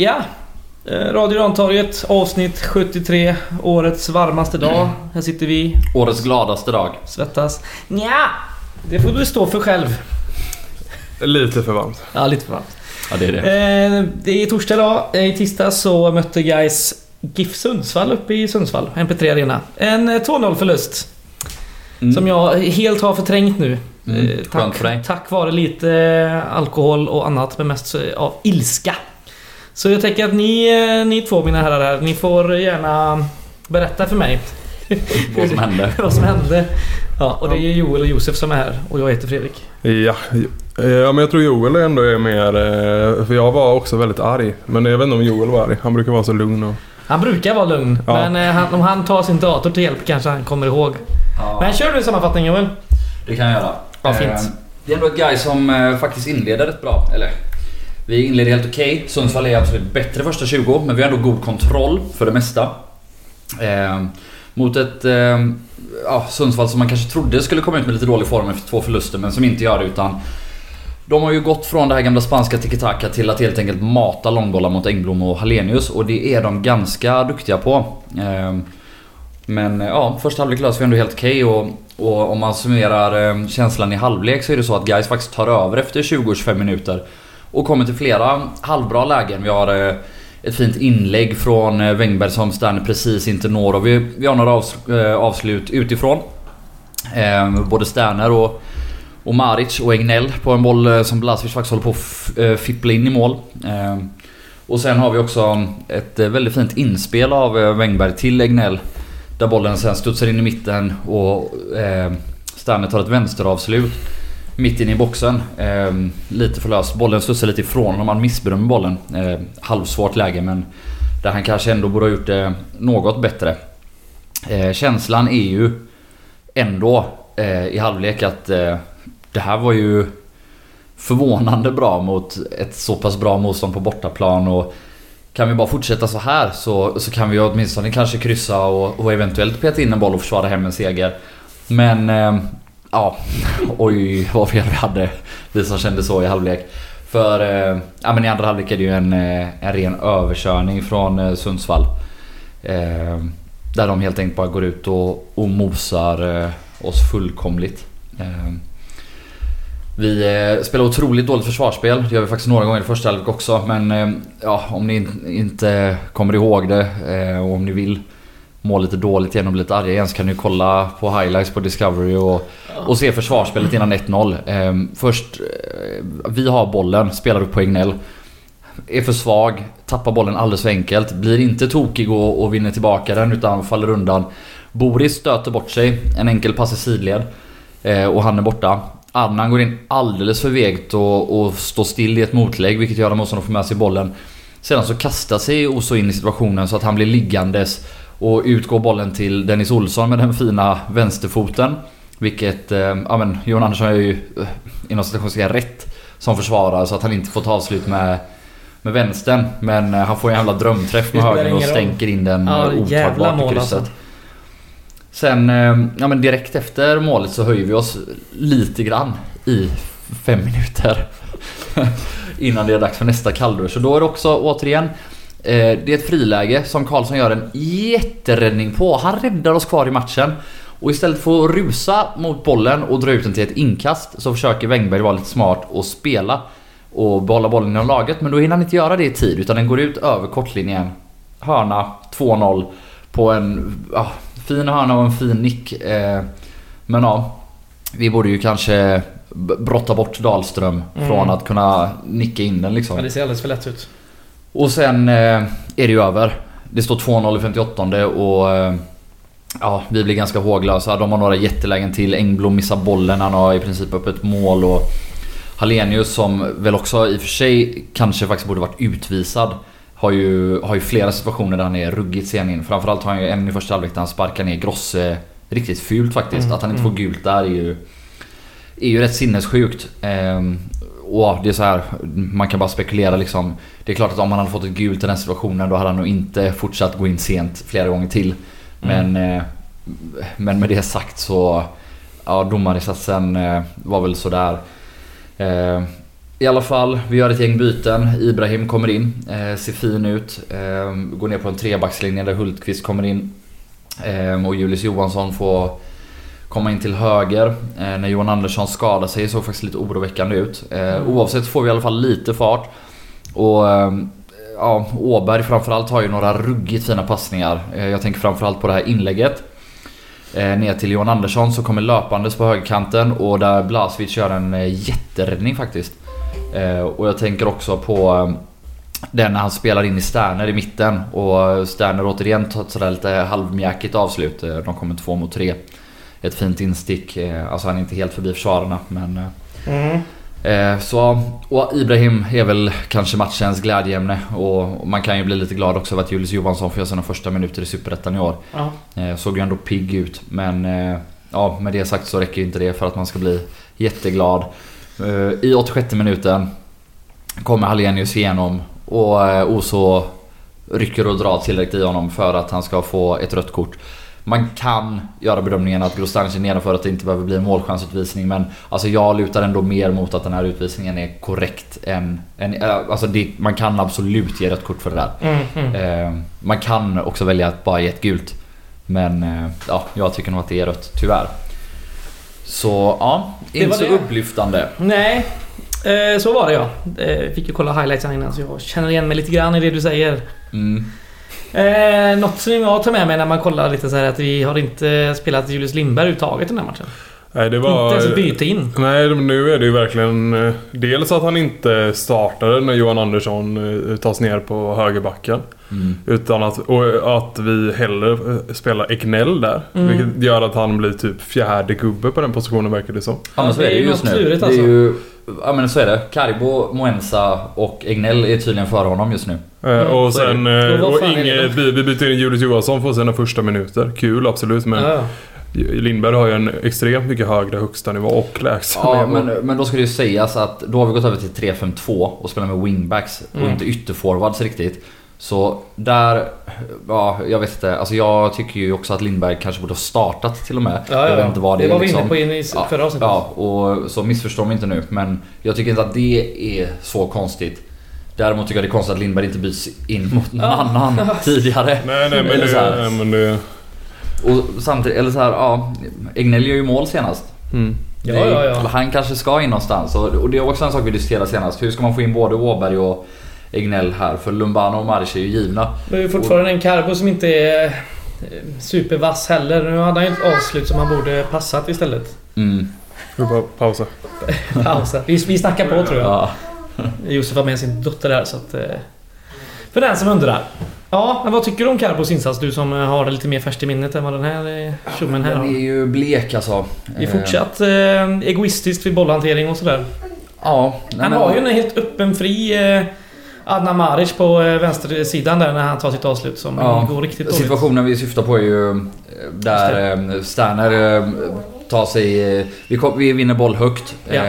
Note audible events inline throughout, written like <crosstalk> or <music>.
Ja. Eh, Radio Rantorget avsnitt 73. Årets varmaste dag. Här sitter vi, Årets gladaste dag. svettas. Ja. Det får du stå för själv. Lite för varmt. Ja, lite för varmt. Ja, det är det. Eh, det är torsdag idag. Eh, I tisdag så mötte guys GIF Sundsvall uppe i Sundsvall. MP3 Arena. En eh, 2-0 förlust. Mm. Som jag helt har förträngt nu. Mm, tack, tack vare lite alkohol och annat, men mest av ilska. Så jag tänker att ni, eh, ni två mina herrar här, ni får gärna berätta för mig <laughs> Vad som hände. <laughs> vad som hände. Ja, och det är Joel och Josef som är här och jag heter Fredrik. Ja, eh, ja men jag tror Joel ändå är mer... eh, För jag var också väldigt arg. Men jag vet inte om Joel var arg. Han brukar vara så lugn och... Han brukar vara lugn, Ja. men han, om han tar sin dator till hjälp kanske han kommer ihåg. Men kör du en sammanfattning Joel. Det kan jag göra. Ja, fint. Det är ändå ett guy som faktiskt inleder rätt bra. Eller, vi inleder helt okej. Sundsvall är absolut bättre första 20, men vi har ändå god kontroll för det mesta. Eh, mot ett eh, ja, Sundsvall som man kanske trodde skulle komma ut med lite dålig form efter två förluster, men som inte gör det utan de har ju gått från det här gamla spanska tiki-taka till att helt enkelt mata långbollar mot Engblom och Hallenius och det är de ganska duktiga på. Ehm, eh, men ja, första halvlek löser vi ändå helt okej och, och om man summerar eh, känslan i halvlek så är det så att guys faktiskt tar över efter 20-25 minuter. Och kommer till flera halvbra lägen. Vi har eh, ett fint inlägg från eh, Wängberg som Sterner precis inte når och vi, vi har några avs, eh, avslut utifrån. Ehm, både Sterner och, och Maric och Egnell på en boll som Blasvic faktiskt håller på att fippla in i mål. Ehm, och sen har vi också mm, ett väldigt fint inspel av Wängberg till Egnell. Där bollen sen studsar in i mitten och eh, Sterner tar ett vänsteravslut. Mitt inne i boxen. Eh, lite för löst. Bollen studsar lite ifrån honom. Han missbedömer bollen. Eh, halvsvårt läge men där han kanske ändå borde ha gjort det något bättre. Eh, känslan är ju ändå eh, i halvlek att eh, det här var ju förvånande bra mot ett så pass bra motstånd på bortaplan och kan vi bara fortsätta så här så, så kan vi åtminstone kanske kryssa och, och eventuellt peta in en boll och försvara hem en seger. Men eh, ja, oj vad fel vi hade. Vi som kände så i halvlek. För eh, ja, men i andra halvlek är det ju en, eh, en ren överkörning från eh, Sundsvall. Eh, där de helt enkelt bara går ut och, och mosar oss fullkomligt. Eh, vi spelar otroligt dåligt försvarsspel. Det gör vi faktiskt några gånger i första halvlek också. Men ja, om ni inte kommer ihåg det eh, och om ni vill må lite dåligt igen och bli lite arga igen så kan ni kolla på highlights på Discovery och, och se försvarsspelet innan 1-0. Eh, först, eh, vi har bollen, spelar upp på Egnell. Är för svag, tappar bollen alldeles för enkelt. Blir inte tokig och, och vinner tillbaka den utan faller undan. Boris stöter bort sig, en enkel pass i sidled. Eh, och han är borta. Annan går in alldeles för vegt och, och står still i ett motlägg vilket gör att motståndaren får med sig bollen. Sedan så kastar sig Oso in i situationen så att han blir liggandes och ut går bollen till Dennis Olsson med den fina vänsterfoten. Vilket, eh, ja men Johan Andersson är ju eh, inom citationstecken rätt som försvarare så att han inte får ta avslut med, med vänstern. Men eh, han får en jävla drömträff med högern och stänker in den Ja, jävla otagbart i krysset. alltså. Sen, eh, ja men direkt efter målet så höjer vi oss lite grann i fem minuter. <laughs> Innan det är dags för nästa kalldusch. Så då är det också återigen eh, Det är ett friläge som Karlsson gör en jätteräddning på. Han räddar oss kvar i matchen. Och istället för att rusa mot bollen och dra ut den till ett inkast så försöker Wängberg vara lite smart och spela och behålla bollen inom laget. Men då hinner han inte göra det i tid utan den går ut över kortlinjen. Hörna 2-0 på en ja, fin hörna och en fin nick. Eh, men ja, vi borde ju kanske brotta bort Dahlström Mm. från att kunna nicka in den liksom. Ja, det ser alldeles för lätt ut. Och sen eh, är det ju över. Det står 2-0 i 58 och eh, ja, vi blir ganska håglösa. De har några jättelägen till. Engblom missar bollen. Han har i princip upp ett mål och Hallenius som väl också i och för sig kanske faktiskt borde varit utvisad. Har ju, har ju flera situationer där han är ruggigt sen in. Framförallt har han ju en i första halvlek där han sparkar ner Grosse riktigt fult faktiskt. Mm, Att han inte mm. får gult där är ju, är ju rätt sinnessjukt. Ehm, och ja, det är så här, man kan bara spekulera liksom. Det är klart att om han hade fått ett gult i den situationen då hade han nog inte fortsatt gå in sent flera gånger till. Men, eh, men med det sagt så... Ja, domarinsatsen eh, var väl sådär. Eh, I alla fall, vi gör ett gäng byten. Ibrahim kommer in, ser fin ut. Går ner på en trebackslinje där Hultqvist kommer in. Och Julius Johansson får komma in till höger. Eh, när Johan Andersson skadar sig såg faktiskt lite oroväckande ut. Eh, oavsett får vi i alla fall lite fart. Och eh, ja, Åberg framförallt har ju några ruggigt fina passningar. Eh, jag tänker framförallt på det här inlägget. Eh, ner till Johan Andersson som kommer löpandes på högerkanten och där Blasevic gör en eh, jätteräddning faktiskt. Eh, och jag tänker också på den när han spelar in i Sterner i mitten och Sterner återigen tar ett sådär lite halvmjäkigt avslut. De kommer två mot tre. Ett fint instick. eh, Alltså han är inte helt förbi försvararna men... eh, Mm. Eh, så, och Ibrahim är väl kanske matchens glädjeämne och man kan ju bli lite glad också över att Julius Johansson får göra sina första minuter i Superettan i år. Eh, såg ju ändå pigg ut men ja, med det sagt så räcker ju inte det för att man ska bli jätteglad. I 86 minuten kommer Hallenius igenom och Oso rycker och drar tillräckligt i honom för att han ska få ett rött kort. Man kan göra bedömningen att Grostanich är nedanför att det inte behöver bli en målchansutvisning men alltså jag lutar ändå mer mot att den här utvisningen är korrekt än... än äh, alltså det, man kan absolut ge rött kort för det där. Mm, mm. Eh, man kan också välja att bara ge ett gult. Men eh, ja, jag tycker nog att det är rött, tyvärr. Så ja, inte så det. upplyftande. Nej, eh, så var det ja. Eh, fick ju kolla highlights innan så jag känner igen mig lite grann i det du säger. Mm. Eh, något som jag tar med mig när man kollar lite så här att vi har inte spelat Julius Lindberg överhuvudtaget den här matchen. Nej, det var... Inte ens byte in. Nej, men nu är det ju verkligen... eh, Dels att han inte startade när Johan Andersson eh, tas ner på högerbacken. Mm. Utan att, och att vi hellre eh, spelar Egnell där. Mm. Vilket gör att han blir typ fjärde gubbe på den positionen verkar det som. Ja men så är det ju just nu. det alltså. är ju, ja men så är det. Karibo, Moensa och Egnell är tydligen före honom just nu. Mm, och sen... Och Inge, vi, vi byter in Julius Johansson för sina första minuter. Kul absolut men ja. Lindberg har ju en extremt mycket högre högsta nivå och lägsta Ja nivå. men, men då ska det ju sägas att då har vi gått över till 3-5-2 och spelar med wingbacks och Mm. inte ytterforwards riktigt. Så där, ja jag vet inte. Alltså jag tycker ju också att Lindberg kanske borde ha startat till och med. Ja, ja, jag vet inte vad det, det var vi liksom. inne på in i Ja, förra avsnittet. Ja, och så missförstå mig inte nu. Men jag tycker inte att det är så konstigt. Däremot tycker jag det är konstigt att Lindberg inte byts in mot <laughs> någon annan tidigare. Nej nej men det, nej, men det... Och samtidigt, eller så här, ja. Egnell gör ju mål senast. Mm. Ja, är- ja, ja. Han kanske ska in någonstans. Och och det är också en sak vi diskuterade senast. Hur ska man få in både Åberg och Egnell här? För Lumbano och Maric är ju givna. Det är ju fortfarande en Carbo som inte är eh, supervass heller. Nu hade han ju ett avslut som han borde passat istället. Mm. Vi bara pausa. <laughs> Pausa. Vi, vi snackar på tror jag. Ja. Josef har med sin dotter där så att... eh, För den som undrar. Ja, men vad tycker du om Carbos insats? Du som eh, har det lite mer färskt i minnet än vad den här eh, tjommen här Den är har. ju blek alltså. Det är fortsatt eh, egoistiskt vid bollhantering och sådär. Ja. Han har ju en helt öppen fri eh, Adnan Maric på eh, vänstersidan där när han tar sitt avslut som Ja, går riktigt dåligt. Situationen vi syftar på är ju eh, där eh, Sterner eh, tar sig... eh, Vi, kom, vi vinner boll högt. Ja.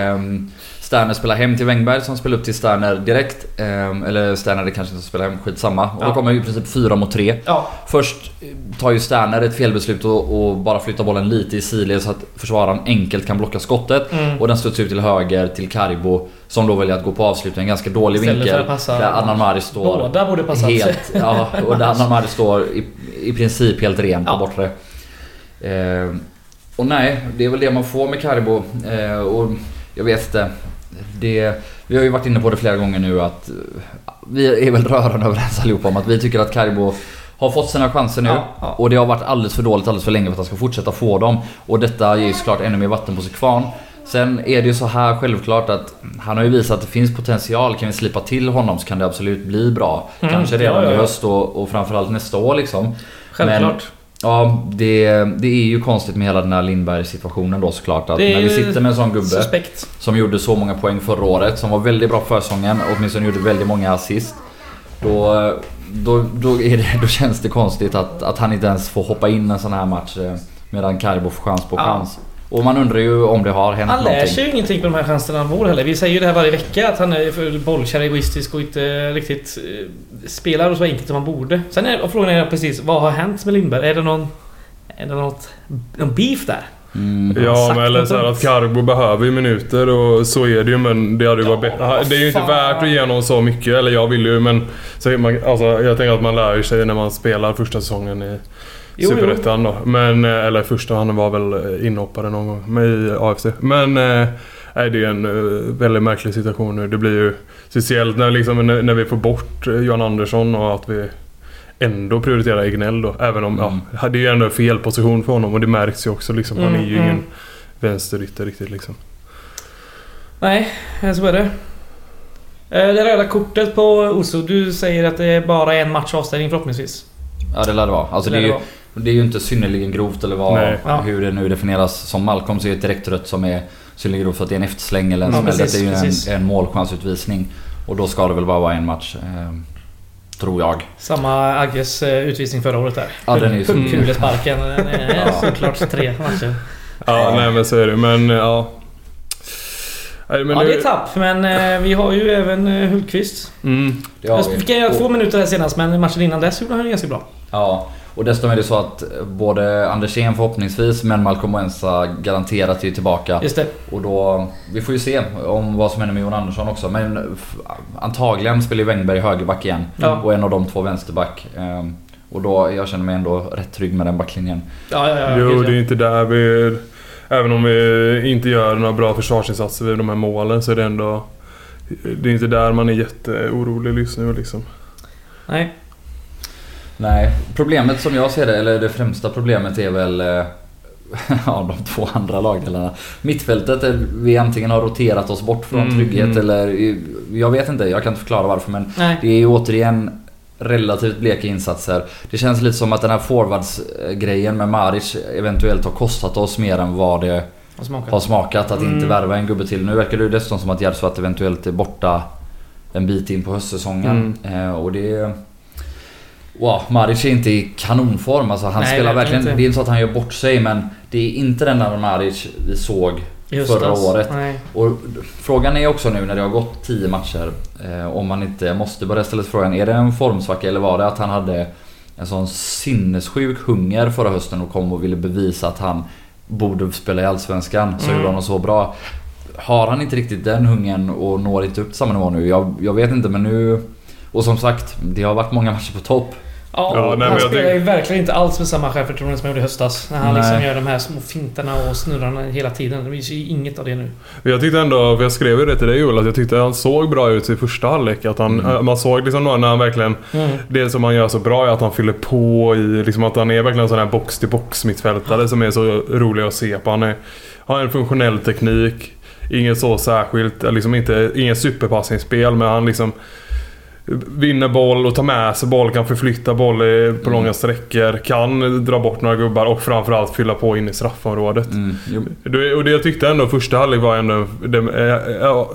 Sterner spelar hem till Wängberg som spelar upp till Sterner direkt. Eh, Eller Sterner det kanske inte spelar hem, skitsamma. Och Ja. då kommer i princip fyra mot tre. Ja, Först tar ju Sterner ett felbeslut och, och bara flyttar bollen lite i sidled så att försvararen enkelt kan blocka skottet. Mm. Och den studsar ut till höger till Karibo som då väljer att gå på avslutning. En ganska dålig vinkel. passa- Där Adnan Mari står båda borde passat. helt... Ja, och där Adnan Mari står i, i princip helt ren på Ja. bortre. Eh, och nej, det är väl det man får med Karibo. Eh, och jag vet inte. Det, vi har ju varit inne på det flera gånger nu att eh, vi är väl rörande överens allihopa om att vi tycker att Karibo har fått sina chanser nu Ja, ja. och det har varit alldeles för dåligt alldeles för länge för att han ska fortsätta få dem. Och detta ger ju såklart ännu mer vatten på sin kvarn. Sen är det ju så här självklart att han har ju visat att det finns potential. Kan vi slipa till honom så kan det absolut bli bra. Mm, Kanske redan ja, ja, i höst och, och framförallt nästa år liksom. självklart. Ja, det, det är ju konstigt med hela den här Lindberg situationen då såklart. Att när vi sitter med en sån gubbe Suspekt. som gjorde så många poäng förra året, som var väldigt bra på försäsongen och åtminstone gjorde väldigt många assist. Då, då, då, är det, då känns det konstigt att, att han inte ens får hoppa in en sån här match eh, medan Karibo får chans på Ja. Och man undrar ju om det har hänt Han lär någonting. sig ju ingenting på de här chanserna han får heller. Vi säger ju det här varje vecka att han är för bollkär, egoistisk och inte riktigt eh, spelar så enkelt som han borde. Sen är och frågan är precis, vad har hänt med Lindberg? Är det någon... Är det något... Någon beef där? Mm. Ja, men eller så här att Carbo behöver ju minuter och så är det ju men det hade ju varit bättre. Det är ju inte värt att ge någon så mycket, eller jag vill ju men så man, alltså, jag tänker att man lär sig när man spelar första säsongen i Jo. Superettan då. Men, eh, eller första, han var väl eh, inhoppare någon gång med i AFC. Men eh, nej, det är en eh, väldigt märklig situation nu. Det blir ju speciellt när, liksom, när, när vi får bort Johan Andersson och att vi ändå prioriterar Egnell då. Även om, Mm. ja, det är ju ändå fel position för honom och det märks ju också liksom. Han Mm, är ju mm. ingen vänsterytter riktigt liksom. Nej, så är det. Det röda kortet på Oso. Du säger att det är bara en match avstängning förhoppningsvis. Ja det lär det vara. Alltså det, Lär är det ju. Det är ju inte synnerligen grovt eller vad, Nej. Ja. hur det nu definieras. Som Malcolm så är ett direkt rött som är synnerligen grovt för att det är en eftersläng eller en Ja, smäll. precis, Det är ju en, en målchansutvisning. Och då ska det väl bara vara en match. Eh, tror jag. Samma Agges eh, utvisning förra året där. Ja, den är ju så- Kulesparken. Den är <laughs> Ja. såklart tre matcher. Ja, Ja. nej men så är det. Men ja. Nej, men ja, det är tapp. Men eh, vi har ju även eh, Hultqvist. Mm. Det vi. Kan göra två minuter här senast, men matchen innan dess gjorde han ju ganska bra. Ja, och dessutom är det så att både Andersén förhoppningsvis men Malcolm Wensa garanterat är tillbaka. Just det. Och då, vi får ju se om vad som händer med Jon Andersson också. Men antagligen spelar ju Wängberg högerback igen. Ja. Och en av de två vänsterback. Ehm, Och då, jag känner mig ändå rätt trygg med den backlinjen. Ja, ja, ja. Jo, det är inte där vi... Även om vi inte gör några bra försvarsinsatser vid de här målen så är det ändå... Det är inte där man är jätteorolig just nu liksom. Nej. Nej, problemet som jag ser det, eller det främsta problemet är väl eh, <laughs> ja, de två andra lagdelarna. Mittfältet, är, vi antingen har roterat oss bort från Mm, trygghet mm. eller... Jag vet inte, jag kan inte förklara varför men Nej. det är ju återigen relativt bleka insatser. Det känns lite som att den här forwards-grejen med Maric eventuellt har kostat oss mer än vad det Har smakat. har smakat att inte Mm. värva en gubbe till. Nu verkar det ju dessutom som att Järvsö eventuellt är borta en bit in på höstsäsongen. Eh, och det... Wow, Maric är inte i kanonform. Alltså han Nej, spelar verkligen inte. Det är inte så att han gör bort sig men det är inte den där Maric vi såg höstas. förra året. Nej. Och frågan är också nu när det har gått 10 matcher eh, om man inte måste börja ställa sig frågan är det en formsvacka eller var det att han hade en sån sinnessjuk hunger förra hösten och kom och ville bevisa att han borde spela i Allsvenskan så Mm. gjorde han så bra. Har han inte riktigt den hungern och når inte upp till samma nivå nu? Jag, jag vet inte men nu... Och som sagt, det har varit många matcher på topp. Ja, Ja, nej, han jag spelar tänk- ju verkligen inte alls med samma självförtroende som han gjorde i höstas. När han Nej. liksom gör de här små fintarna och snurrarna hela tiden. Det finns ju inget av det nu. Jag tyckte ändå, för jag skrev ju det till dig Joel, att jag tyckte han såg bra ut i första halvlek. Att han, Mm. Man såg liksom när han verkligen... Det som han gör så bra är att han fyller på i... Liksom att han är verkligen en sån här box-till-box mittfältare som är så rolig att se på. Han är, har en funktionell teknik. Inget så särskilt, liksom inte, ingen superpassningsspel men han liksom vinner boll och tar med sig boll, kan förflytta boll i- på Mm. långa sträckor, kan dra bort några gubbar och framförallt fylla på in i straffområdet. Mm, och det jag tyckte ändå första halvlek var ändå... Det, eh, ja,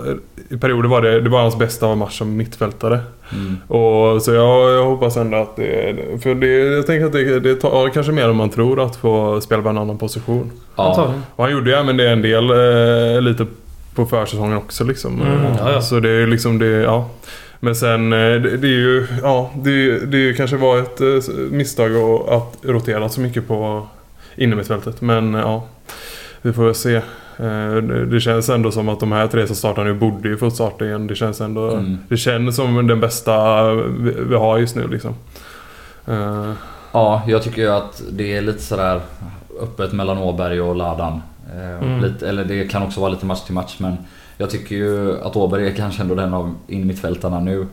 I perioder var det, det var hans bästa match som mittfältare. Mm. Och, så jag, jag hoppas ändå att det... För det, jag tänker att det, det tar kanske mer än man tror att få spela på en annan position. Ja. Och han gjorde ju även det en del eh, lite på försäsongen också liksom. Mm, Eh, ja, ja. Så det är liksom det, ja. Men sen, eh, det, det är ju, ja, det, det kanske var ett eh, misstag att, rotera så mycket på innermittfältet. Men eh, ja, vi får väl se. Det, känns ändå som att de här tre som startar nu borde ju få starta igen. Det känns ändå, Mm. det känns som den bästa vi, har just nu liksom. Ja, jag tycker ju att det är lite sådär öppet mellan Åberg och Ladan. Mm. lite, eller det kan också vara lite match till match men jag tycker ju att Åberg är kanske ändå den av innermittfältarna nu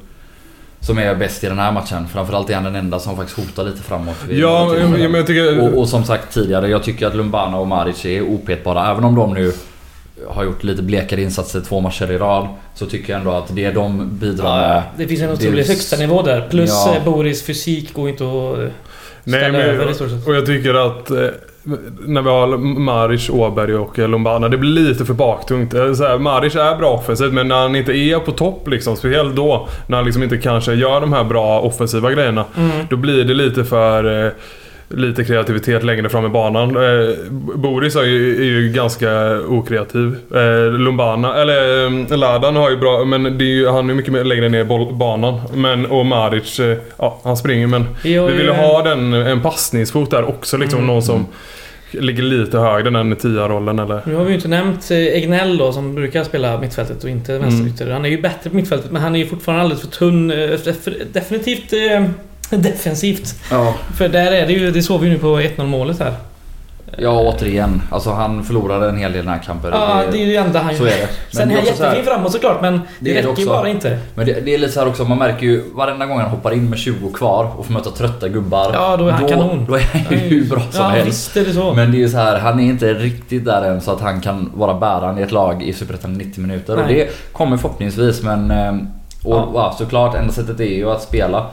som är bäst i den här matchen. Framförallt är han den enda som faktiskt hotar lite framåt. ja, men, men jag tycker... och, och som sagt tidigare, jag tycker att Lumbana och Maric är opetbara. Även om de nu har gjort lite blekare insatser två matcher i rad. Så tycker jag ändå att det de bidrar med... Det finns en otrolig ju- högsta nivå där. Plus Ja. eh, Boris fysik går inte att eh, Nej, ställa men, över i stort sett. och jag tycker att eh, när vi har Maric, Åberg och eh, Lombana, det blir lite för baktungt. Eh, Så här, Maric är bra offensivt men när han inte är på topp liksom, speciellt då, när han liksom inte kanske gör de här bra offensiva grejerna. Mm. Då blir det lite för... Lite kreativitet längre fram i banan. Eh, Boris är ju, är ju ganska okreativ. Eh, Lumbana, eller eh, Ladan har ju bra, men det är ju, han är mycket mer längre ner i banan. Men, och Maric, eh, ja han springer men Vi har vi ju- ville ha den, en passningsfot där också liksom. Mm. Någon som ligger lite högre den i tia-rollen eller? Nu har vi ju inte nämnt eh, Egnell då som brukar spela mittfältet och inte vänsterytter. Han är ju bättre på mittfältet men han är ju fortfarande alldeles för tunn. eh, def- Definitivt eh, <laughs> defensivt. Ja. För där är det ju, det såg vi nu på 1-0 målet här. Ja, återigen. Alltså han förlorade en hel del närkamper. Ja, det är ju det enda han Så är det. Sen är han så här- jättefin framåt såklart men det, Det räcker ju bara inte. Men det, det är lite så här också, man märker ju varenda gång han hoppar in med 20 kvar och får möta trötta gubbar. Ja, då är han kanon. Då är han ju hur bra som ja, helst. visst är det så. Men det är ju så här, han är inte riktigt där än så att han kan vara bärande i ett lag i Superettan i 90 minuter. Och Nej. det kommer förhoppningsvis men... eh, Och Ja. ja. såklart, enda sättet är ju att spela.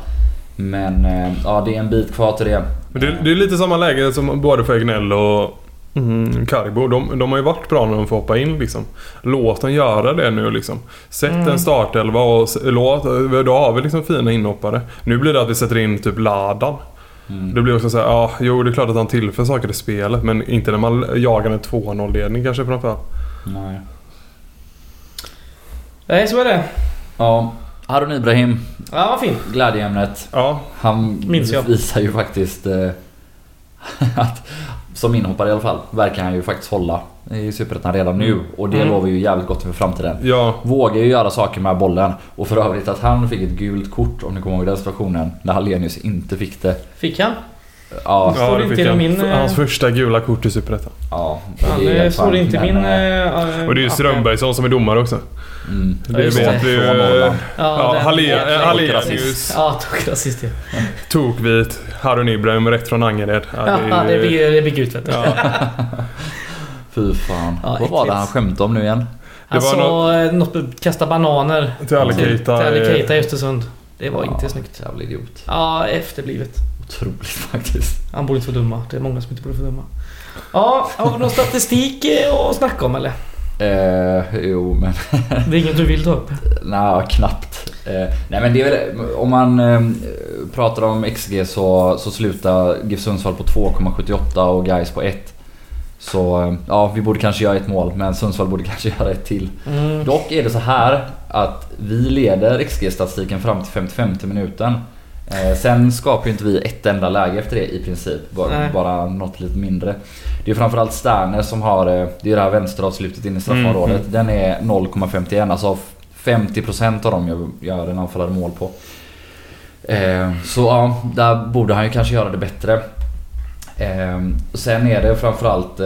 Men eh, ja, det är en bit kvar till det. Men det, det är lite samma läge som både för Egnell och mm, Karibo. De, de har ju varit bra när de får hoppa in liksom. Låt dem göra det nu liksom. Sätt Mm. en startelva och låt, då har vi liksom fina inhoppare. Nu blir det att vi sätter in typ Ladan. Mm. Det blir också såhär, ja jo det är klart att han tillför saker i spelet men inte när man jagar en 2-0 ledning kanske framförallt. Nej. Nej, så är det. Ja, Harun Ibrahim, Ja, vad fint. glädjeämnet. Ja, Han Minns jag. visar ju faktiskt eh, <laughs> att som inhoppare i alla fall verkar han ju faktiskt hålla i Superettan redan nu. Och det Mm. lovar ju jävligt gott för framtiden. ja. Vågar ju göra saker med bollen. Och för övrigt att han fick ett gult kort om ni kommer ihåg den situationen. När Hallenius inte fick det. Fick han? Ja, Står ja det inte fick i han. min, eh, Hans första gula kort i Superettan. ja. Han det är står inte i men, min... eh, Och det är ju. Strömbergsson som är domare också. Mm. Det just vet vi ju. Ja, eh, Hallenius. Ja, tog rasist ja. Tokvit. Harun Ibrahim rätt från Angered. Ja, Ja, det blir, det blir gult vet du. Ja. <laughs> Fy fan. Ja, Vad var det han skämtade om nu igen? Han sa något med kasta bananer Till alla till, i Östersund. Det var Ja, inte snyggt. Jävla idiot. Ja, efterblivet. Otroligt <laughs> faktiskt. Han borde inte få döma. Det är många som inte borde få döma. Ja, har vi någon statistik eh, att snacka om eller? Eh, jo men <laughs> Det är inget du vill ta upp? Nej, knappt. Eh, nej men det är väl, om man eh, pratar om XG så, så slutar GIF Sundsvall på 2,78 och Gais på 1. Så eh, ja, vi borde kanske göra ett mål men Sundsvall borde <laughs> kanske göra ett till. Mm. Dock är det så här att vi leder XG-statistiken fram till 55 minuten. Eh, sen skapar ju inte vi ett enda läge efter det i princip. Bara, Nej. bara något lite mindre. Det är framförallt Sterner som har, eh, det är det här vänsteravslutet in i straffområdet. Mm, Den är 0,51. Alltså 50% av dem gör, gör en anfallare mål på. Eh, så ja, där borde han ju kanske göra det bättre. Eh, sen är det framförallt,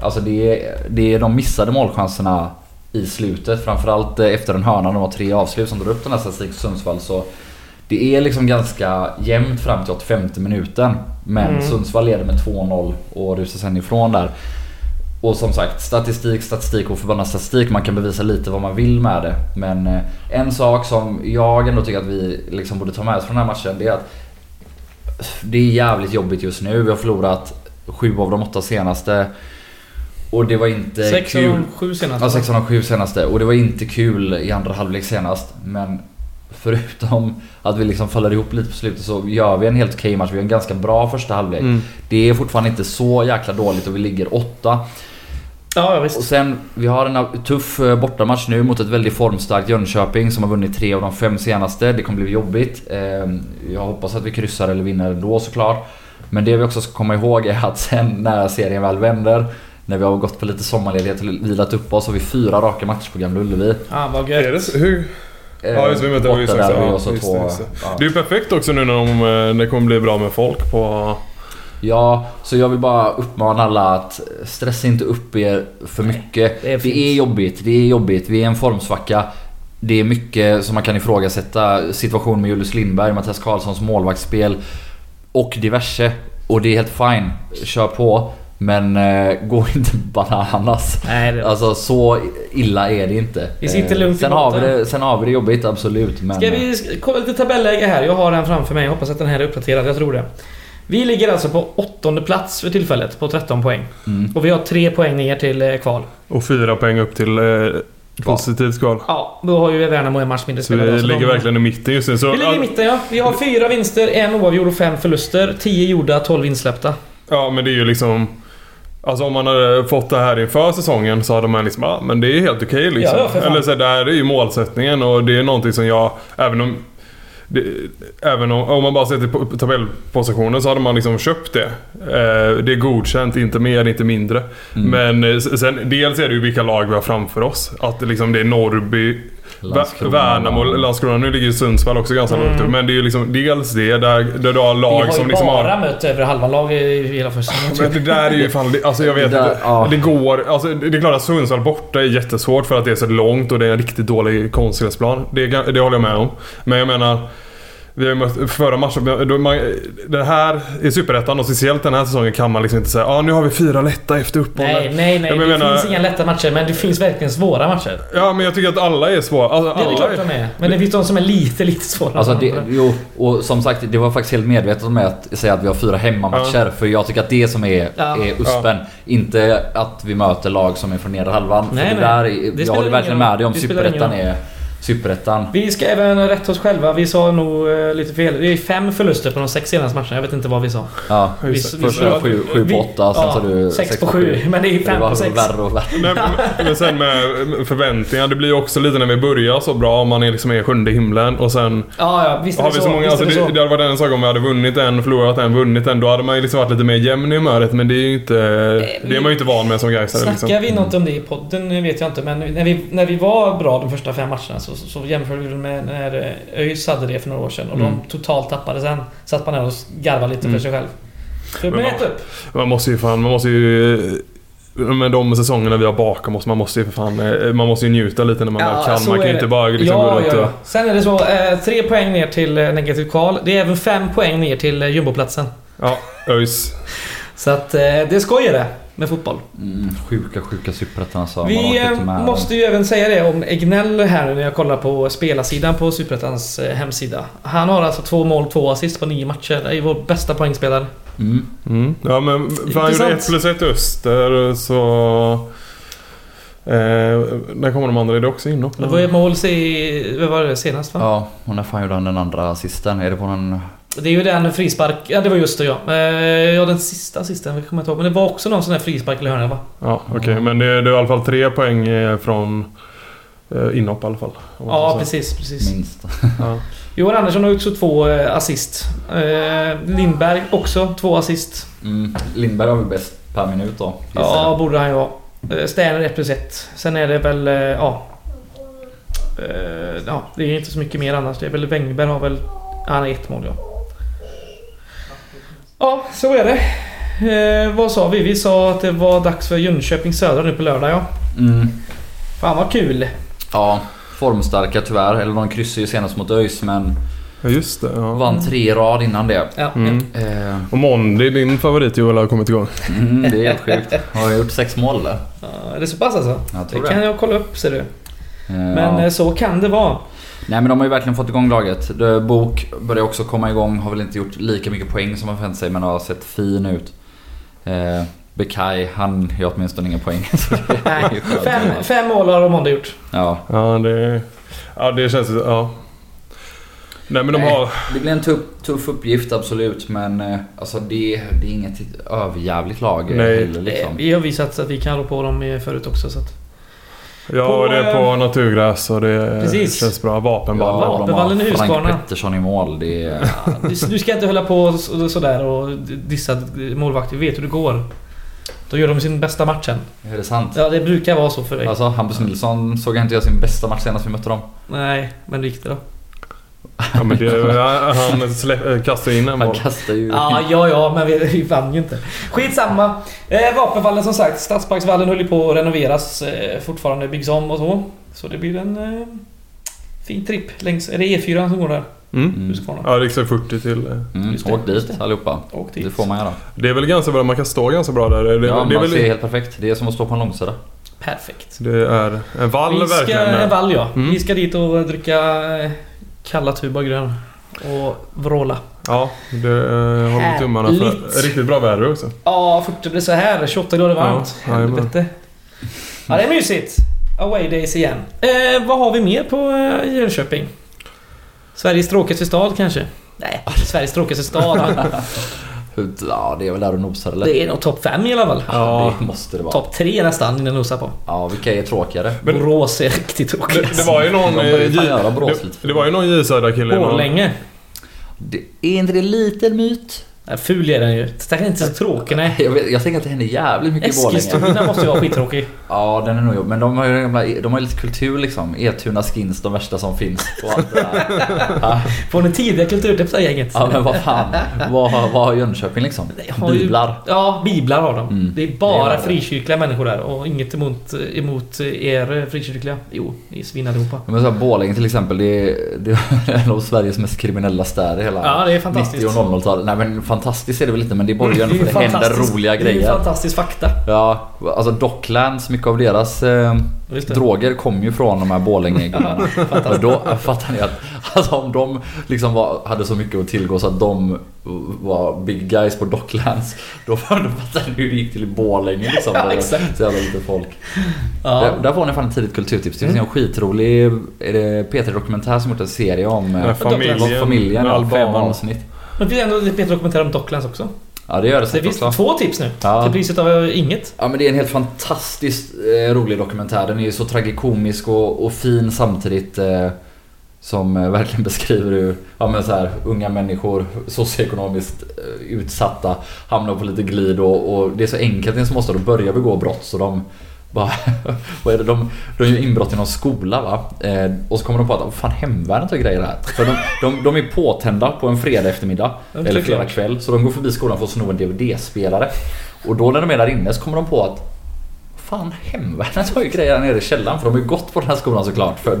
alltså det är, det är de missade målchanserna i slutet. Framförallt efter en hörna, de har tre avslut som drar upp den här statistiken Sundsvall. Så det är liksom ganska jämnt fram till 85 minuten. Men Mm. Sundsvall leder med 2-0 och rusar sen ifrån där. Och som sagt, statistik, statistik och förbannad statistik. Man kan bevisa lite vad man vill med det. Men eh, en sak som jag ändå tycker att vi liksom borde ta med oss från den här matchen. Det är att det är jävligt jobbigt just nu. Vi har förlorat sju av de åtta senaste. Och det var inte Sex av kul. de sju senaste. Ja, sex av de sju senaste. Och det var inte kul i andra halvlek senast. Men förutom att vi liksom faller ihop lite på slutet så gör vi en helt okej match. Vi har en ganska bra första halvlek. Mm. Det är fortfarande inte så jäkla dåligt och vi ligger åtta. Ja, ja, Och visst. sen, vi har en tuff eh, bortamatch nu mot ett väldigt formstarkt Jönköping som har vunnit tre av de fem senaste. Det kommer bli jobbigt. Eh, Jag hoppas att vi kryssar eller vinner ändå såklart. Men det vi också ska komma ihåg är att sen när serien väl vänder när vi har gått på lite sommarledighet och vilat upp oss så har vi fyra raka matcher på Gamla Ullevi. Ja, vad gött. Hur? Ja, just det, vi också. och Ja, så just två... det, just. Ja. Det är ju perfekt också nu när de, eh, det kommer bli bra med folk på... Ja, så jag vill bara uppmana alla att stressa inte upp er för mycket. det är det är jobbigt, det är jobbigt. Vi är i en formsvacka. Det är mycket som man kan ifrågasätta. Situation med Julius Lindberg, Mattias Karlssons målvaktsspel och diverse. Och det är helt fine. Kör på. Men eh, gå <laughs> inte bananas. Nej, det Alltså så illa är det inte. Vi sitter lugnt i sen har, vi det, sen har vi det jobbigt, absolut. Men, Ska vi kolla lite tabelläge här? Jag har den framför mig. Jag hoppas att den här är uppdaterad. Jag tror det. Vi ligger alltså på åttonde plats för tillfället på 13 poäng. Mm. Och vi har tre poäng ner till eh, kval. Och fyra poäng upp till eh, positivt kval. Ja, då har ju Värnamo en match mindre Så vi spelad. så ligger de- verkligen i mitten just nu. Så, Vi ligger i mitten ja. Vi har fyra vinster, en oavgjord och fem förluster. Tio gjorda, 12 insläppta. Ja, men det är ju liksom... Alltså om man hade fått det här inför säsongen så hade man liksom, ja men det är helt okej liksom. Ja. Eller så där är ju målsättningen och det är någonting som jag, även om det, även om, om man bara ser till po- tabellpositionen så hade man liksom köpt det. Eh, det är godkänt, inte mer, inte mindre. Mm. Men eh, sen, dels är det ju vilka lag vi har framför oss. Att det, liksom, det är Norrby, Landskrona. Värnamo, Landskrona. Nu ligger ju Sundsvall också ganska Mm. långt upp. Men det är ju liksom dels det där, där du har Vi lag har ju som liksom bara har... mött över halva lag i hela första Men det där är ju fan... det- Alltså jag vet Det där, ja. Det går... Alltså det är klart att Sundsvall borta är jättesvårt för att det är så långt och det är en riktigt dålig konstgräsplan. Det, det håller jag med om. Men jag menar... Vi har ju mött förra matchen. Då man, det här i Superettan och speciellt den här säsongen kan man liksom inte säga ah, nu har vi fyra lätta efter uppehållet. Nej, nej, nej. Ja, men det jag menar- finns inga lätta matcher, men det finns verkligen svåra matcher. Ja men jag tycker att alla är svåra. Alltså, Det är det alla klart de är. Men det finns de som är lite, lite svårare. Alltså det, jo, och som sagt det var faktiskt helt medvetet med att säga att vi har fyra hemmamatcher. För jag tycker att det som är, Ja. är uspen. Inte att vi möter lag som är från nedre halvan. Nej, för det nej. där, är- Det jag håller verkligen med dig om Superettan roll. är Superettan. Vi ska även rätta oss själva. Vi sa nog eh, lite fel. Det är fem förluster på de sex senaste matcherna. Jag vet inte vad vi sa. Ja. Vi- vi- Först var det sju, sju vi- på åtta, sen ja, sa du sex på sju. Men det är fem på sex. värre och värre. Nej, men, men sen med förväntningar. Det blir ju också lite när vi börjar så bra. Om man är liksom är sjunde himlen och sen Ja, ja. Visst är har det vi så. så många, alltså det det, så. det hade varit en sak om vi hade vunnit en, förlorat en, vunnit en. Då hade man ju liksom varit lite mer jämn i humöret. Men det är ju inte... Det är man ju inte van med som Gaisare Snackar liksom. vi något om det i podden vet jag inte, men när vi, när vi var bra de första fem matcherna så, så, så jämförde vi med när eh, ÖIS hade det för några år sedan och Mm. de totalt tappade sen. Satt man där och garvade lite Mm. för sig själv. Så ett upp. Man måste ju fan, man måste ju... Med de säsongerna vi har bakom oss, man måste ju för fan... eh, Man måste ju njuta lite när man väl kan. Man kan ju inte bara liksom ja, gå runt ja, och... ja. Sen är det så, eh, tre poäng ner till eh, negativt kval. Det är även fem poäng ner till eh, jumboplatsen. Ja, ÖIS. Så att eh, det skojar det med fotboll. Mm, sjuka, sjuka Superettan alltså. Vi eh, måste ju även säga det om Egnell här nu när jag kollar på spelarsidan på Superettans eh, hemsida. Han har alltså två mål, två assist på nio matcher. Det är ju vår bästa poängspelare. Mm. Mm. Ja men för han gjorde Intressant. ett plus ett Öster så... Eh, när kommer de andra? Är det också inhopp? Det var ju mål se, vad var det senast va? Ja, och när fan gjorde han den andra assisten? Är det på någon... Det är ju den frispark... Ja det var just det ja. Eh, ja den sista assisten, vi kommer inte ihåg. Men det var också någon sån här frispark eller hörna va? Ja okej, men det, det är i alla fall tre poäng eh, från eh, inhopp i alla fall. Ja precis, precis. Minst. <laughs> Ja. Johan Andersson har också två eh, assist. Eh, Lindberg också två assist. Mm. Lindberg har väl bäst per minut då? Ja, jag. borde han ju. Eh, Sterner 1 plus 1. Sen är det väl, eh, ja... Eh, ja, det är inte så mycket mer annars. Det är väl Wängberg har väl... Han har ett mål ja. Ja, så är det. Eh, vad sa vi? Vi sa att det var dags för Jönköping Södra nu på lördag ja. Mm. Fan vad kul! Ja, formstarka tyvärr. Eller de kryssade ju senast mot ÖIS men ja just det. Ja. vann tre rad innan det. Ja, Mm. Eh, Och Mondi, din favorit Joel, har kommit igång. mm, det är helt sjukt. Har jag gjort sex mål eller? ja. Är det så pass alltså? Jag Det tror det. kan jag kolla upp ser du. Eh, Men ja. så kan det vara. Nej men de har ju verkligen fått igång laget. Bok börjar också komma igång. Har väl inte gjort lika mycket poäng som man förväntat sig men har sett fin ut. Eh, Bekai, han gör åtminstone inga poäng. <laughs> Nej, fem, fem mål har Romondo gjort. Ja. Ja det... Ja det känns. Ja. Nej men de Nej. har... Det blir en tuff, tuff uppgift absolut men eh, alltså det, det är inget överjävligt lag Nej. heller liksom. Eh, Vi har visat att vi kan rå på dem eh, förut också så att... Ja På, det är på naturgräs och det Precis. känns bra. Vapenball. Ja, Vapenvallen i Frank Huskvarna. Pettersson i mål. Det är, <laughs> Ja, du, ska inte hålla på så- sådär och dissa målvakter. Vi vet hur det går. Då gör de sin bästa matchen. är det sant? Ja, det brukar vara så för dig. Alltså Hampus Nilsson såg jag inte göra sin bästa match senast vi mötte dem. Nej, men det gick det då? Ja, men det, han slä, kastar in en boll. kastar ju... Ja, ja, ja, men vi, vi vann ju inte. Skitsamma. Eh, Vapenvallen som sagt. Stadsparksvallen höll ju på att renoveras. Eh, fortfarande byggs om och så. Så det blir en eh, fin tripp längs... Är det E4 som går där? Mm. Huskvarna. Ja, riksväg 40 till... eh, Mm, åk dit allihopa. Åk dit. Det får man göra. Det är väl ganska bra, man kan stå ganska bra där. Det, Ja, det, är man väl, ser helt perfekt. Det är som att stå på en långsida. Perfekt. det är en vall Vi ska, verkligen. en vall ja. Mm. Vi ska dit och dricka eh, kalla Tuborg och vråla. Ja, det uh, håller vi tummarna för. Härligt. Riktigt bra väder också. Ja, 40 blir så här. 28 grader varmt. Ja, jajamän. Helvete. Ja, det är mysigt. Away days igen. Eh, vad har vi mer på eh, Jönköping? Sveriges tråkigaste stad kanske? Nej, Sveriges tråkigaste stad. <laughs> <laughs> Ja, det är väl där och nosar eller? Det är nog topp 5 i alla fall. Ja. Det måste det vara. Topp 3 nästan innan nosar på. Ja, vilka är tråkigare? Men- Borås är riktigt tråkigt. Det, det var ju någon... De eh, det, det var ju någon J Södra-kille. någon- Borlänge. Det, är inte det lite en myt? Nej, Ful är den ju. Den är inte så tråkig nej. Jag, vet, jag tänker att det händer jävligt mycket i Borlänge. Eskilstuna måste ju vara skittråkig. Ja, den är nog jobbig. Men de har ju gamla, de har lite kultur liksom. Etuna skins, de värsta som finns. Och allt <laughs> det där. ja, tidiga kulturtips gänget? ja, men vad fan. Vad, vad har Jönköping liksom? har ju- Biblar. Ja, biblar har de. Mm. Det är Det bara är det. frikyrkliga människor där och inget emot, emot er frikyrkliga. Jo, ni är svin allihopa. Men så här, Borlänge till exempel, det är, det är en av Sveriges mest kriminella städer hela Ja, det är fantastiskt. 90 och 00-talet. Nej men fantastiskt är det väl inte men det borgar är för att det händer fantastiskt- roliga Det är ju grejer. fantastisk fakta. Ja, alltså Docklands, mycket av deras eh, droger kom ju från de här Borlänge-gubbarna. <laughs> Och då fattar ni att alltså, om de liksom var, hade så mycket att tillgå så att de var big guys på Docklands. Då, fattar ni hur det gick till i Borlänge liksom. Ja, exakt. Så jävla lite folk. Ja. Där, där får ni fan ett tidigt kulturtips. Det finns Mm. en skitrolig är det P3 Dokumentär som gjort en serie om eh, familjen, familjen. Ja, fem Alban. avsnitt. Men det finns ändå lite dokumentär om Docklands också. Ja det gör det det finns också. två tips nu. Ja. Till priset av inget. Ja men det är en helt fantastiskt eh, rolig dokumentär. Den är ju så tragikomisk och, och fin samtidigt. Eh, som eh, verkligen <laughs> beskriver hur ja, men så här, unga människor socioekonomiskt eh, utsatta hamnar på lite glid och, och det är så enkelt i en småstad att börja begå brott så de bara, <laughs> vad är det? De, de gör inbrott i någon skola va? Eh, och så kommer de på att fan hemvärnet har grejer här. För de, de, de är påtända på en fredag eftermiddag. Eller fredag kväll. Så de går förbi skolan för att sno en DVD-spelare. Och då när de är där inne så kommer de på att Fan, hemvärnet har ju grejer nere i källaren för de har ju gått på den här skolan såklart. För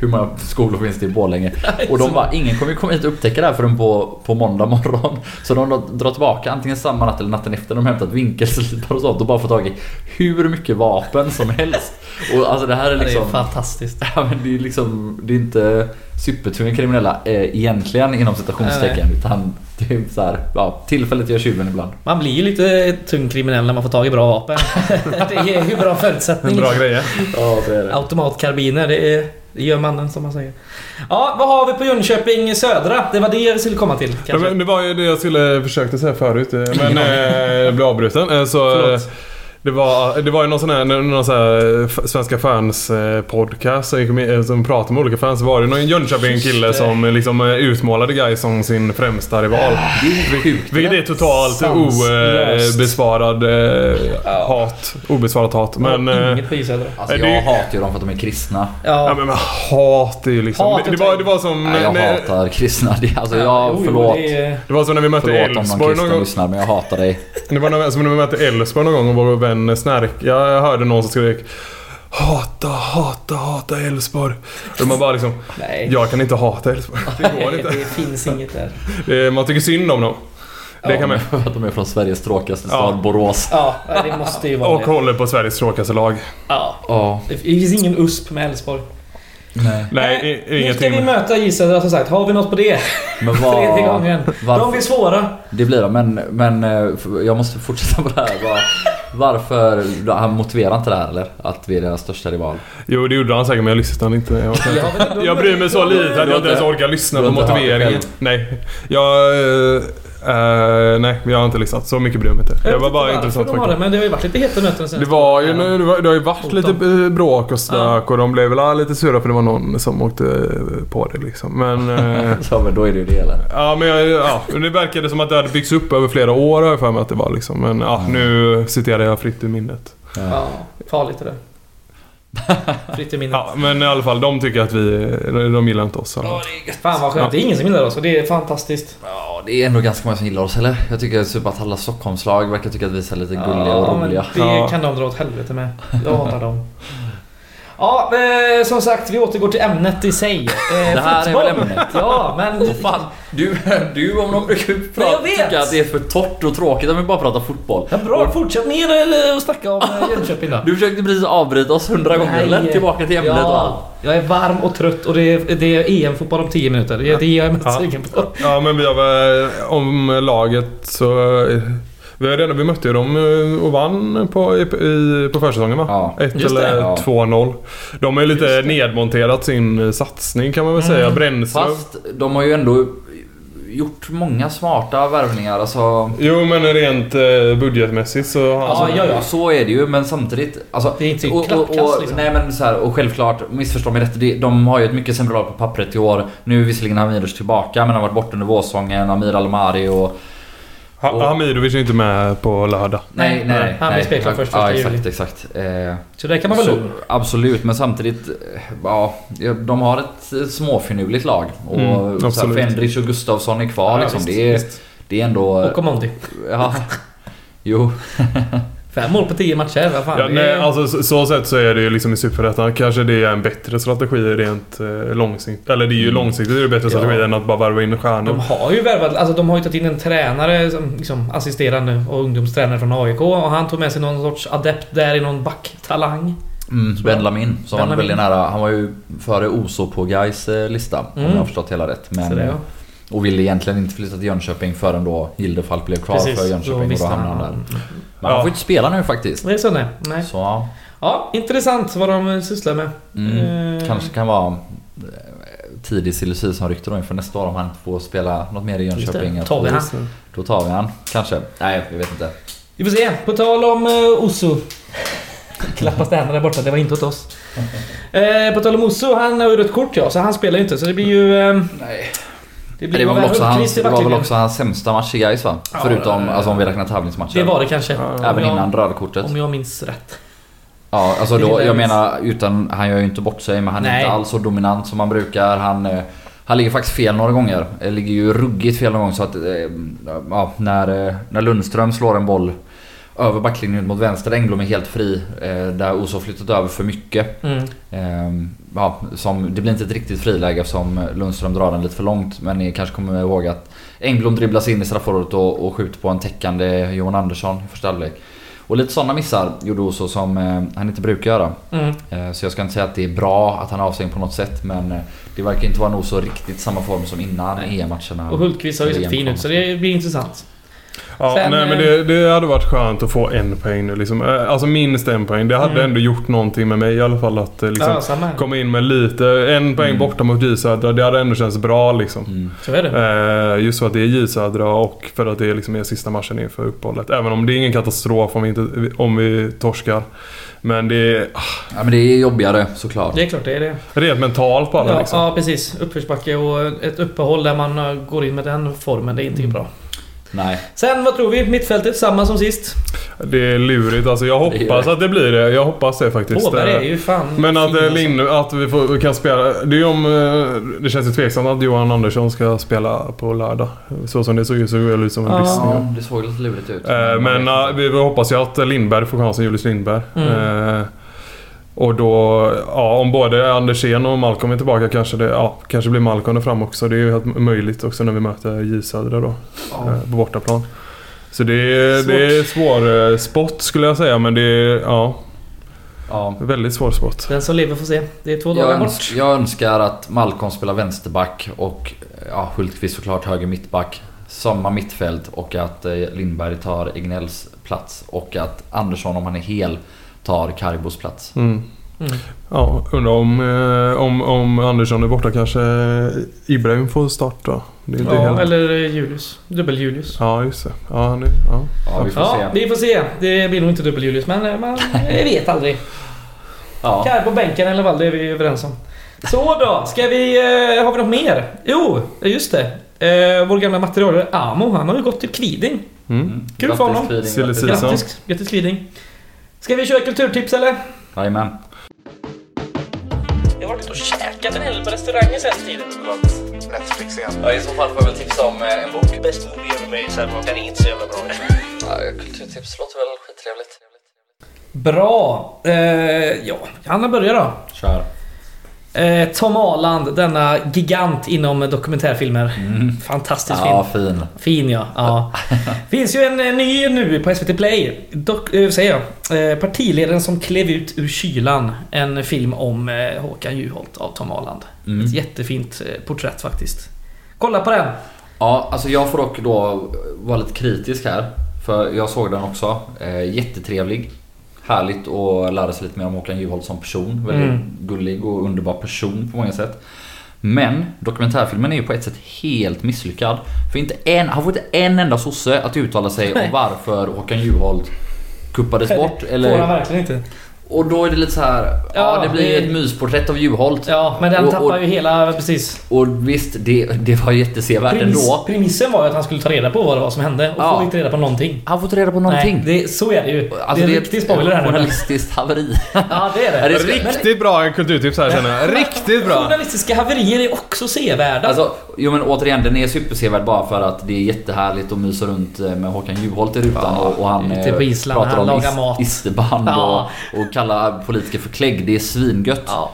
hur många skolor finns det i Borlänge? <laughs> Och de bara, ingen kommer ju komma hit och upptäcka det här förrän på, på måndag morgon. Så de drar tillbaka antingen samma natt eller natten efter. De har hämtat vinkelslipar och sånt och bara fått tag i hur mycket vapen som helst. Och alltså det här är Det är liksom... fantastiskt. Ja men det är liksom, det är inte supertunga kriminella eh, egentligen inom citationstecken. Utan det är så här, ja, tillfället gör tjuven ibland. Man blir ju lite tung kriminell när man får tag i bra vapen. <laughs> det är ju bra förutsättning. Bra grejer. Ja det är Automatkarbiner, det, är, det gör mannen som man säger. Ja, vad har vi på Jönköping Södra? Det var det jag skulle komma till Ja, kanske. men det var ju det jag skulle försökte säga förut. eh, Men <laughs> eh, jag blev avbruten. Eh, Så, eh, Förlåt. Det, var, det var ju någon sån här, någon sån här eh, Svenska fans eh, podcast som med- eh, som pratade med olika fans. Så var det någon Jönköping-kille som liksom utmålade Guy som sin främsta rival. Det är sjukt. Vilket är totalt obesvarad eh, hat. Obesvarat hat. Men... Inget på Södra. Alltså Det- jag hatar ju dem för att de är kristna. Ja, Ja men, men hat är ju liksom... Hat är det, var, det var som... Nej, jag när, hatar kristna. Det, alltså Ja, jag, förlåt. det det var som när vi mötte Förlåt om någon Elfsborg någon kristen gång. lyssnar men jag hatar dig. Det var någon, som när vi mötte Elfsborg någon gång och vår vän Snärk. Jag hörde någon som skrek Hata, hata, hata Elfsborg. Och man bara liksom... Nej. Jag kan inte hata Elfsborg. <laughs> Det går inte. det finns inget där. Man tycker synd om dem. Det kan man. För <laughs> att de är från Sveriges tråkigaste Ja. stad, Borås. Ja, det måste ju vara Och det. håller på Sveriges tråkigaste lag. Ja. Ja. Det finns ingen USP med Elfsborg. Nej. Nej, Eh, i- Nu ska ingenting. vi möta J Södra som sagt. Har vi något på det? Men <laughs> Tredje vad... gången. varför- De blir svåra. Det blir de, men, men eh, jag måste fortsätta på det här. Var, varför... Han motiverar inte det här eller? Att vi är deras största rival? Jo, det gjorde han säkert men jag lyssnade inte. Jag, inte. jag bryr mig så lite att jag inte ens orkar lyssna på motiveringen. Nej. Jag... eh, nej, jag har inte lyssnat. Så mycket bryr jag mig inte. Det Jag var vet bara intressant de har faktiskt. det, men det har ju varit lite heta möten sen. Det var ju nu, det, var, det har ju varit lite eh, bråk och stök och de blev väl lite sura för det var någon som åkte eh, på det liksom. Men... <laughs> eh, Ja men då är det ju det eller? Ja men jag, ja, det verkade som att det hade byggts upp över flera år har jag för mig att det var liksom. Men ja, nu citerar jag fritt ur minnet. Ja, farligt det där. Fritt i minnet. Ja, men i alla fall de tycker att vi... De gillar inte oss. Ja, det är Fan vad skönt. Det är ingen som gillar oss och det är fantastiskt. Ja, det är ändå ganska många som gillar oss eller? Jag tycker typ att alla Stockholmslag verkar tycka att vi är lite gulliga och men roliga. det Ja. kan de dra åt helvete med. Jag hatar dem. <laughs> Ja, eh, som sagt, vi återgår till ämnet i sig. Eh, Det här är fotboll. väl ämnet? <laughs> Ja, men... Åh, fan, du, du om någon brukar prata, jag vet. tycka att det är för torrt och tråkigt om vi bara pratar fotboll. Ja, bra, fortsätt ner eller och snacka om eh, Jönköping då. Du försökte precis avbryta oss hundra gånger eller? Tillbaka till ämnet och allt. ja, Jag är varm och trött och det är, det är EM-fotboll om 10 minuter. Det är det jag är mest Ja. sugen på. Ja men vi har väl... Om laget så... Vi, har redan, vi mötte ju dem eh, och vann på, i, på försäsongen va? Ja. 1 Just det. eller Ja. 2-0. De har ju lite nedmonterat sin eh, satsning kan man väl Mm. säga. Brännström. Fast de har ju ändå gjort många smarta värvningar. Alltså, Jo men rent eh, budgetmässigt så... Ja, Alltså, ja, ja. Så är det ju men samtidigt... Alltså, Det är inte och, och, klappkast, och, liksom. Nej men så här, och självklart, missförstå mig rätt. De har ju ett mycket sämre lag på pappret i år. Nu är visserligen Hamidovic tillbaka men han har varit borta under vårsäsongen. Amir Almari och... Ha- Hamidovic är inte med på lördag. Nej, nej, nej. Han blir spelklar först, Ja, första exakt, juli. exakt. Eh, Så det kan man vara så, absolut, men samtidigt... eh, Ja, de har ett eh, småfinurligt lag. Och Mm, så här. Fendrich och Gustafsson är kvar Ja, liksom. visst, det, är, visst. det är ändå... Och Comondi. Ja. Jo. <laughs> Fem mål på tio matcher, vad fan. Ja, nej, är- alltså så, så sätt så är det ju liksom i Superettan. Kanske det är en bättre strategi rent eh, långsiktigt. Eller det är ju Mm. långsiktigt det är bättre Ja. strategi än att bara värva in De stjärnor. har ju värvat, alltså de har ju tagit in en tränare som liksom assisterande och ungdomstränare från AIK och han tog med sig någon sorts adept där i någon backtalang. Mm, ben Lamin, som var Ben väldigt Lamin. nära. Han var ju före Oso på Gais lista om Mm. jag har förstått hela rätt. Men, Så det, ja. Och ville egentligen inte flytta till Jönköping förrän då Gildefalk blev kvar Precis, för Jönköping och då hamnade han där. han. Men Ja. han får inte spela nu faktiskt. Det är så nej. nej. Så ja, intressant vad de sysslar med. mm, Eh, kanske kan vara eh, tidig silly som rykte då inför nästa år om han inte får spela något mer i det. Jönköping. Tar vi han? Då tar vi han, kanske. Nej, jag vet inte. Vi får se. På tal om uh, Osso. <laughs> Klappa städerna där borta, det var inte åt oss. <laughs> Eh, på tal om Osso, han har ju rött kort ja, så han spelar ju inte. Så det blir ju... Eh, Nej. Det blir Det var, väl också hans, det var väl också hans sämsta match i Gais va? Ja, Förutom, eh, alltså om vi räknar tävlingsmatcher. Det var det kanske. Även jag- innan rödkortet. Om jag minns rätt. Ja, alltså då, jag menar utan, han gör ju inte bort sig men han är Nej. inte alls så dominant som han brukar. Han, eh, han ligger faktiskt fel några gånger. Eh, Ligger ju ruggigt fel någon gång så att, ja, när, när Lundström slår en boll över backlinjen mot vänster, Engblom är helt fri. eh, Där Oso flyttat över för mycket. Mm. Eh, Ja, som, det blir inte ett riktigt friläge eftersom Lundström drar den lite för långt. Men ni kanske kommer ihåg att Engblom dribblas in i straffområdet och, och skjuter på en täckande Johan Andersson i första halvlek. Och lite sådana missar gjorde Oso som eh, han inte brukar göra. Mm. Eh, Så jag ska inte säga att det är bra att han är avstängd på något sätt men eh, det verkar inte vara nog så riktigt samma form som innan EM-matcherna. Och Hultqvist har ju sett fin ut, så det blir intressant. Ja, Sen, nej men eh, det, det hade varit skönt att få en poäng nu liksom. Eh, Alltså minst en poäng. Det hade Mm. ändå gjort någonting med mig i alla fall att eh, liksom, ja, komma in med lite. En poäng Mm. borta mot J Södra. Det hade ändå känts bra liksom. Mm. Så är det. Eh, just för att det är J Södra och för att det är liksom är sista matchen inför uppehållet. Även om det är ingen katastrof om vi, inte, om vi torskar. Men det är ah, Ja men det är jobbigare såklart. Det är klart det är det. rent mentalt på alla Ja, liksom. ja precis. Uppförsbacke och ett uppehåll där man går in med den formen, det är inte Mm. bra. Nej. Sen, vad tror vi? Mittfältet, samma som sist. Det är lurigt alltså. Jag hoppas det. att det blir det. Jag hoppas det faktiskt. Åberg Eh, är ju fan Men att, eh. Lind, att vi får, kan spela... Det är om... eh, Det känns ju tveksamt att Johan Andersson ska spela på lördag. Så som det såg ut så såg det ut som en Ja. bristning. Ja, det såg lite lurigt ut. Men eh, vi hoppas ju att Lindberg får chansen, Julius Lindberg. Mm. Och då, ja om både Andersén och Malcolm är tillbaka kanske det, ja, kanske blir Malcolm där fram också. Det är ju helt möjligt också när vi möter J Södra då. Ja. eh, På bortaplan. Så det är, Svårt. det är svår eh, spot skulle jag säga men det är, ja, Ja. väldigt svår spot. Den som lever får se. Det är två Jag, dagar bort. öns jag önskar att Malcolm spelar vänsterback och ja, Hultqvist såklart höger mittback. Samma mittfält och att eh, Lindberg tar Egnells plats och att Andersson om han är hel tar Karibos plats. Mm. Mm. Ja, undrar om, eh, om, om Andersson är borta kanske Ibrahim får starta. Det är inte Ja, helt... eller eh, Julius. Dubbel-Julius. Ja, just det. Ja, är, ja. Ja, vi får Ja, se. vi får se. Det blir nog inte dubbel-Julius, men eh, man <laughs> vet aldrig. Ja. Kar på bänken fall, det är vi överens om. Så då, ska vi... Har vi något mer? Jo, just det. Eh, vår gamla materialare Amo, han har ju gått till Kviding. Mm. Kul för Grattis, honom. Kviding, grattis. Grattis, grattis Kviding. Ska vi köra kulturtips eller? Jajamän. Jag har varit och käkat en hel del på restauranger sen tiden. Netflix igen. Ja, I så fall får jag väl tipsa om eh, en bok. Bäst movie ever made, så här, den är inte så jävla bra. Ja, kulturtips låter väl skittrevligt. Bra. Eh, ja, Hanna börjar då. Kör. Eh, Tom Aland, denna gigant inom dokumentärfilmer. Fantastisk film. Ja, fin. Fin ja. ja. <laughs> Finns ju en eh, ny nu på SVT Play. Dok, eh, säger jag. Partiledaren som klev ut ur kylan. En film om eh, Håkan Juholt av Tom Aland. Mm. Ett jättefint porträtt faktiskt. Kolla på den. Ja, alltså jag får dock då vara lite kritisk här. För jag såg den också. Jättetrevlig. Härligt att lära sig lite mer om Håkan Juholt som person. Väldigt Mm. gullig och underbar person på många sätt. Men dokumentärfilmen är ju på ett sätt helt misslyckad. För inte en, han får inte en enda sosse att uttala sig om varför Håkan Juholt kuppades bort. Får han Eller, verkligen inte. Och då är det lite så här. Ja, Ja, det blir det- ett mysporträtt av Juholt. Ja, men den Och- tappar och- ju hela... Precis. Och visst, det, det var jättesevärt Premiss, ändå. premissen var ju att han skulle ta reda på vad det var som hände och Ja. får inte reda på någonting. Han får ta reda på någonting. Nej, det, så är det ju. Alltså, det är en riktig spoiler här nu. journalistiskt haveri. Ja, det är det. Riktigt bra kulturtips här känner jag. Riktigt bra. Journalistiska haverier är också sevärda. Alltså, jo men återigen, den är supersevärd bara för att det är jättehärligt att mysa runt eh, med Håkan Juholt i rutan Ja, och, och han eh, på Island, pratar han om lagar mat. isterband Ja. och, och kallar politiker för klägg. Det är svingött. ja,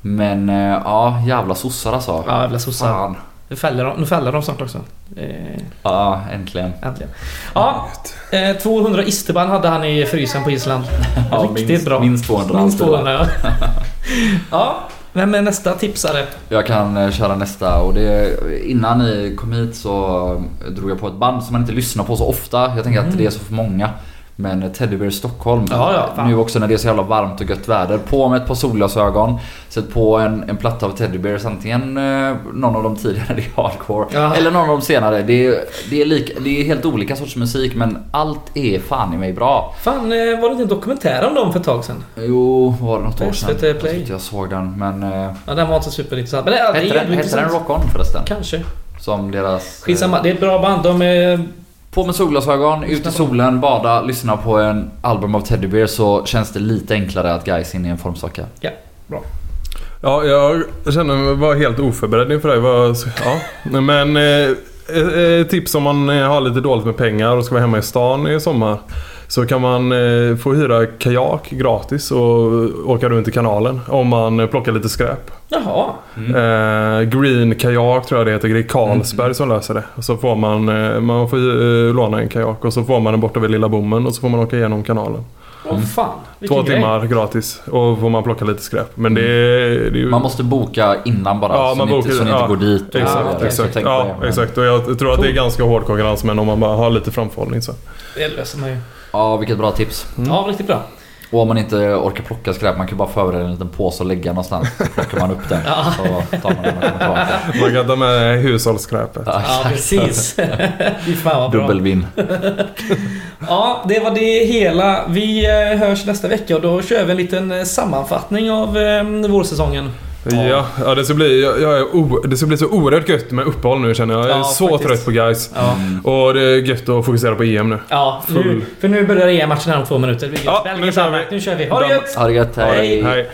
Men eh, ja, jävla sossar alltså. ja jävla sossar. Fan. Nu fäller de, nu fäller de snart också. Eh, Ja, äntligen. äntligen. Ja, eh, 200 isterband hade han i frysen på Island. <laughs> Ja, Riktigt minst, bra. Minst 200 Minst anställda. 200 ja. ja, vem är nästa tipsare? Jag kan eh, köra nästa och det, innan ni kom hit så drog jag på ett band som man inte lyssnar på så ofta. Jag tänker att det är så för många. Men Teddy Bear Stockholm. Ja, ja, nu också när det är så jävla varmt och gött väder. På med ett par solglasögon. Sätt på en, en platta av Teddy Bears. Antingen eh, någon av de tidigare, <laughs> det är hardcore. Ja. Eller någon av de senare. Det är, det, är lika, det är helt olika sorts musik men allt är fan i mig bra. Fan, eh, var det inte en dokumentär om dem för ett tag sedan? Jo, var det något år sedan? SVT Jag Play. jag såg den men... Eh, Ja, den var inte superintressant. Men det, ja, det är hette, den, hette den. Rock On förresten? Kanske. Som deras... eh, Skitsamma, det är ett bra band. De är... På med solglasögon, ut i solen, bada, lyssna på en album av Teddy Bear så känns det lite enklare att guys in i en formsocka. Ja, bra. Ja, jag känner mig var helt oförberedd inför det. Var, ja. Men eh, eh, eh, tips om man eh, har lite dåligt med pengar och ska vara hemma i stan i sommar. Så kan man eh, få hyra kajak gratis och åka runt i kanalen om man plockar lite skräp. Jaha. Eh, green kajak tror jag det heter. Det är Carlsberg som löser det. Och Så får man, eh, man får låna en kajak och så får man den borta vid Lilla Bommen och så får man åka igenom kanalen. Åh fan. Vilken Två grej. timmar gratis och får man plocka lite skräp. Men det, är- det är ju... Man måste boka innan bara Ja, så, man ni inte, bokar- så ni inte ja. går dit. och- Exakt, så exakt. Ja, det. Men- exakt. Och jag tror att det är ganska hård konkurrens men om man bara har lite framförhållning så. Det löser man ju. Ja, vilket bra tips. Ja, riktigt bra. Och om man inte orkar plocka skräp, man kan bara förbereda en liten påse och lägga någonstans. Så plockar man upp den. <laughs> Ja. Så tar man den och kommer tillbaka. Man kan ta med hushållsskräpet. Ja, Ja, precis. <laughs> Fy fan vad bra. Dubbelvinn. <laughs> Ja, det var det hela. Vi eh, hörs nästa vecka och då kör vi en liten eh, sammanfattning av eh, vårsäsongen. Ja, ja det, ska bli, jag, jag är o, det ska bli så oerhört gött med uppehåll nu känner jag. Jag är Ja, så faktiskt. trött på guys. Ja, Och det är gött att fokusera på EM nu. ja nu, Full. för nu börjar EM-matchen här om två minuter. Ja, nu kör vi. Nu kör vi. Ha det gött! Ha det gött. Hej. Hej.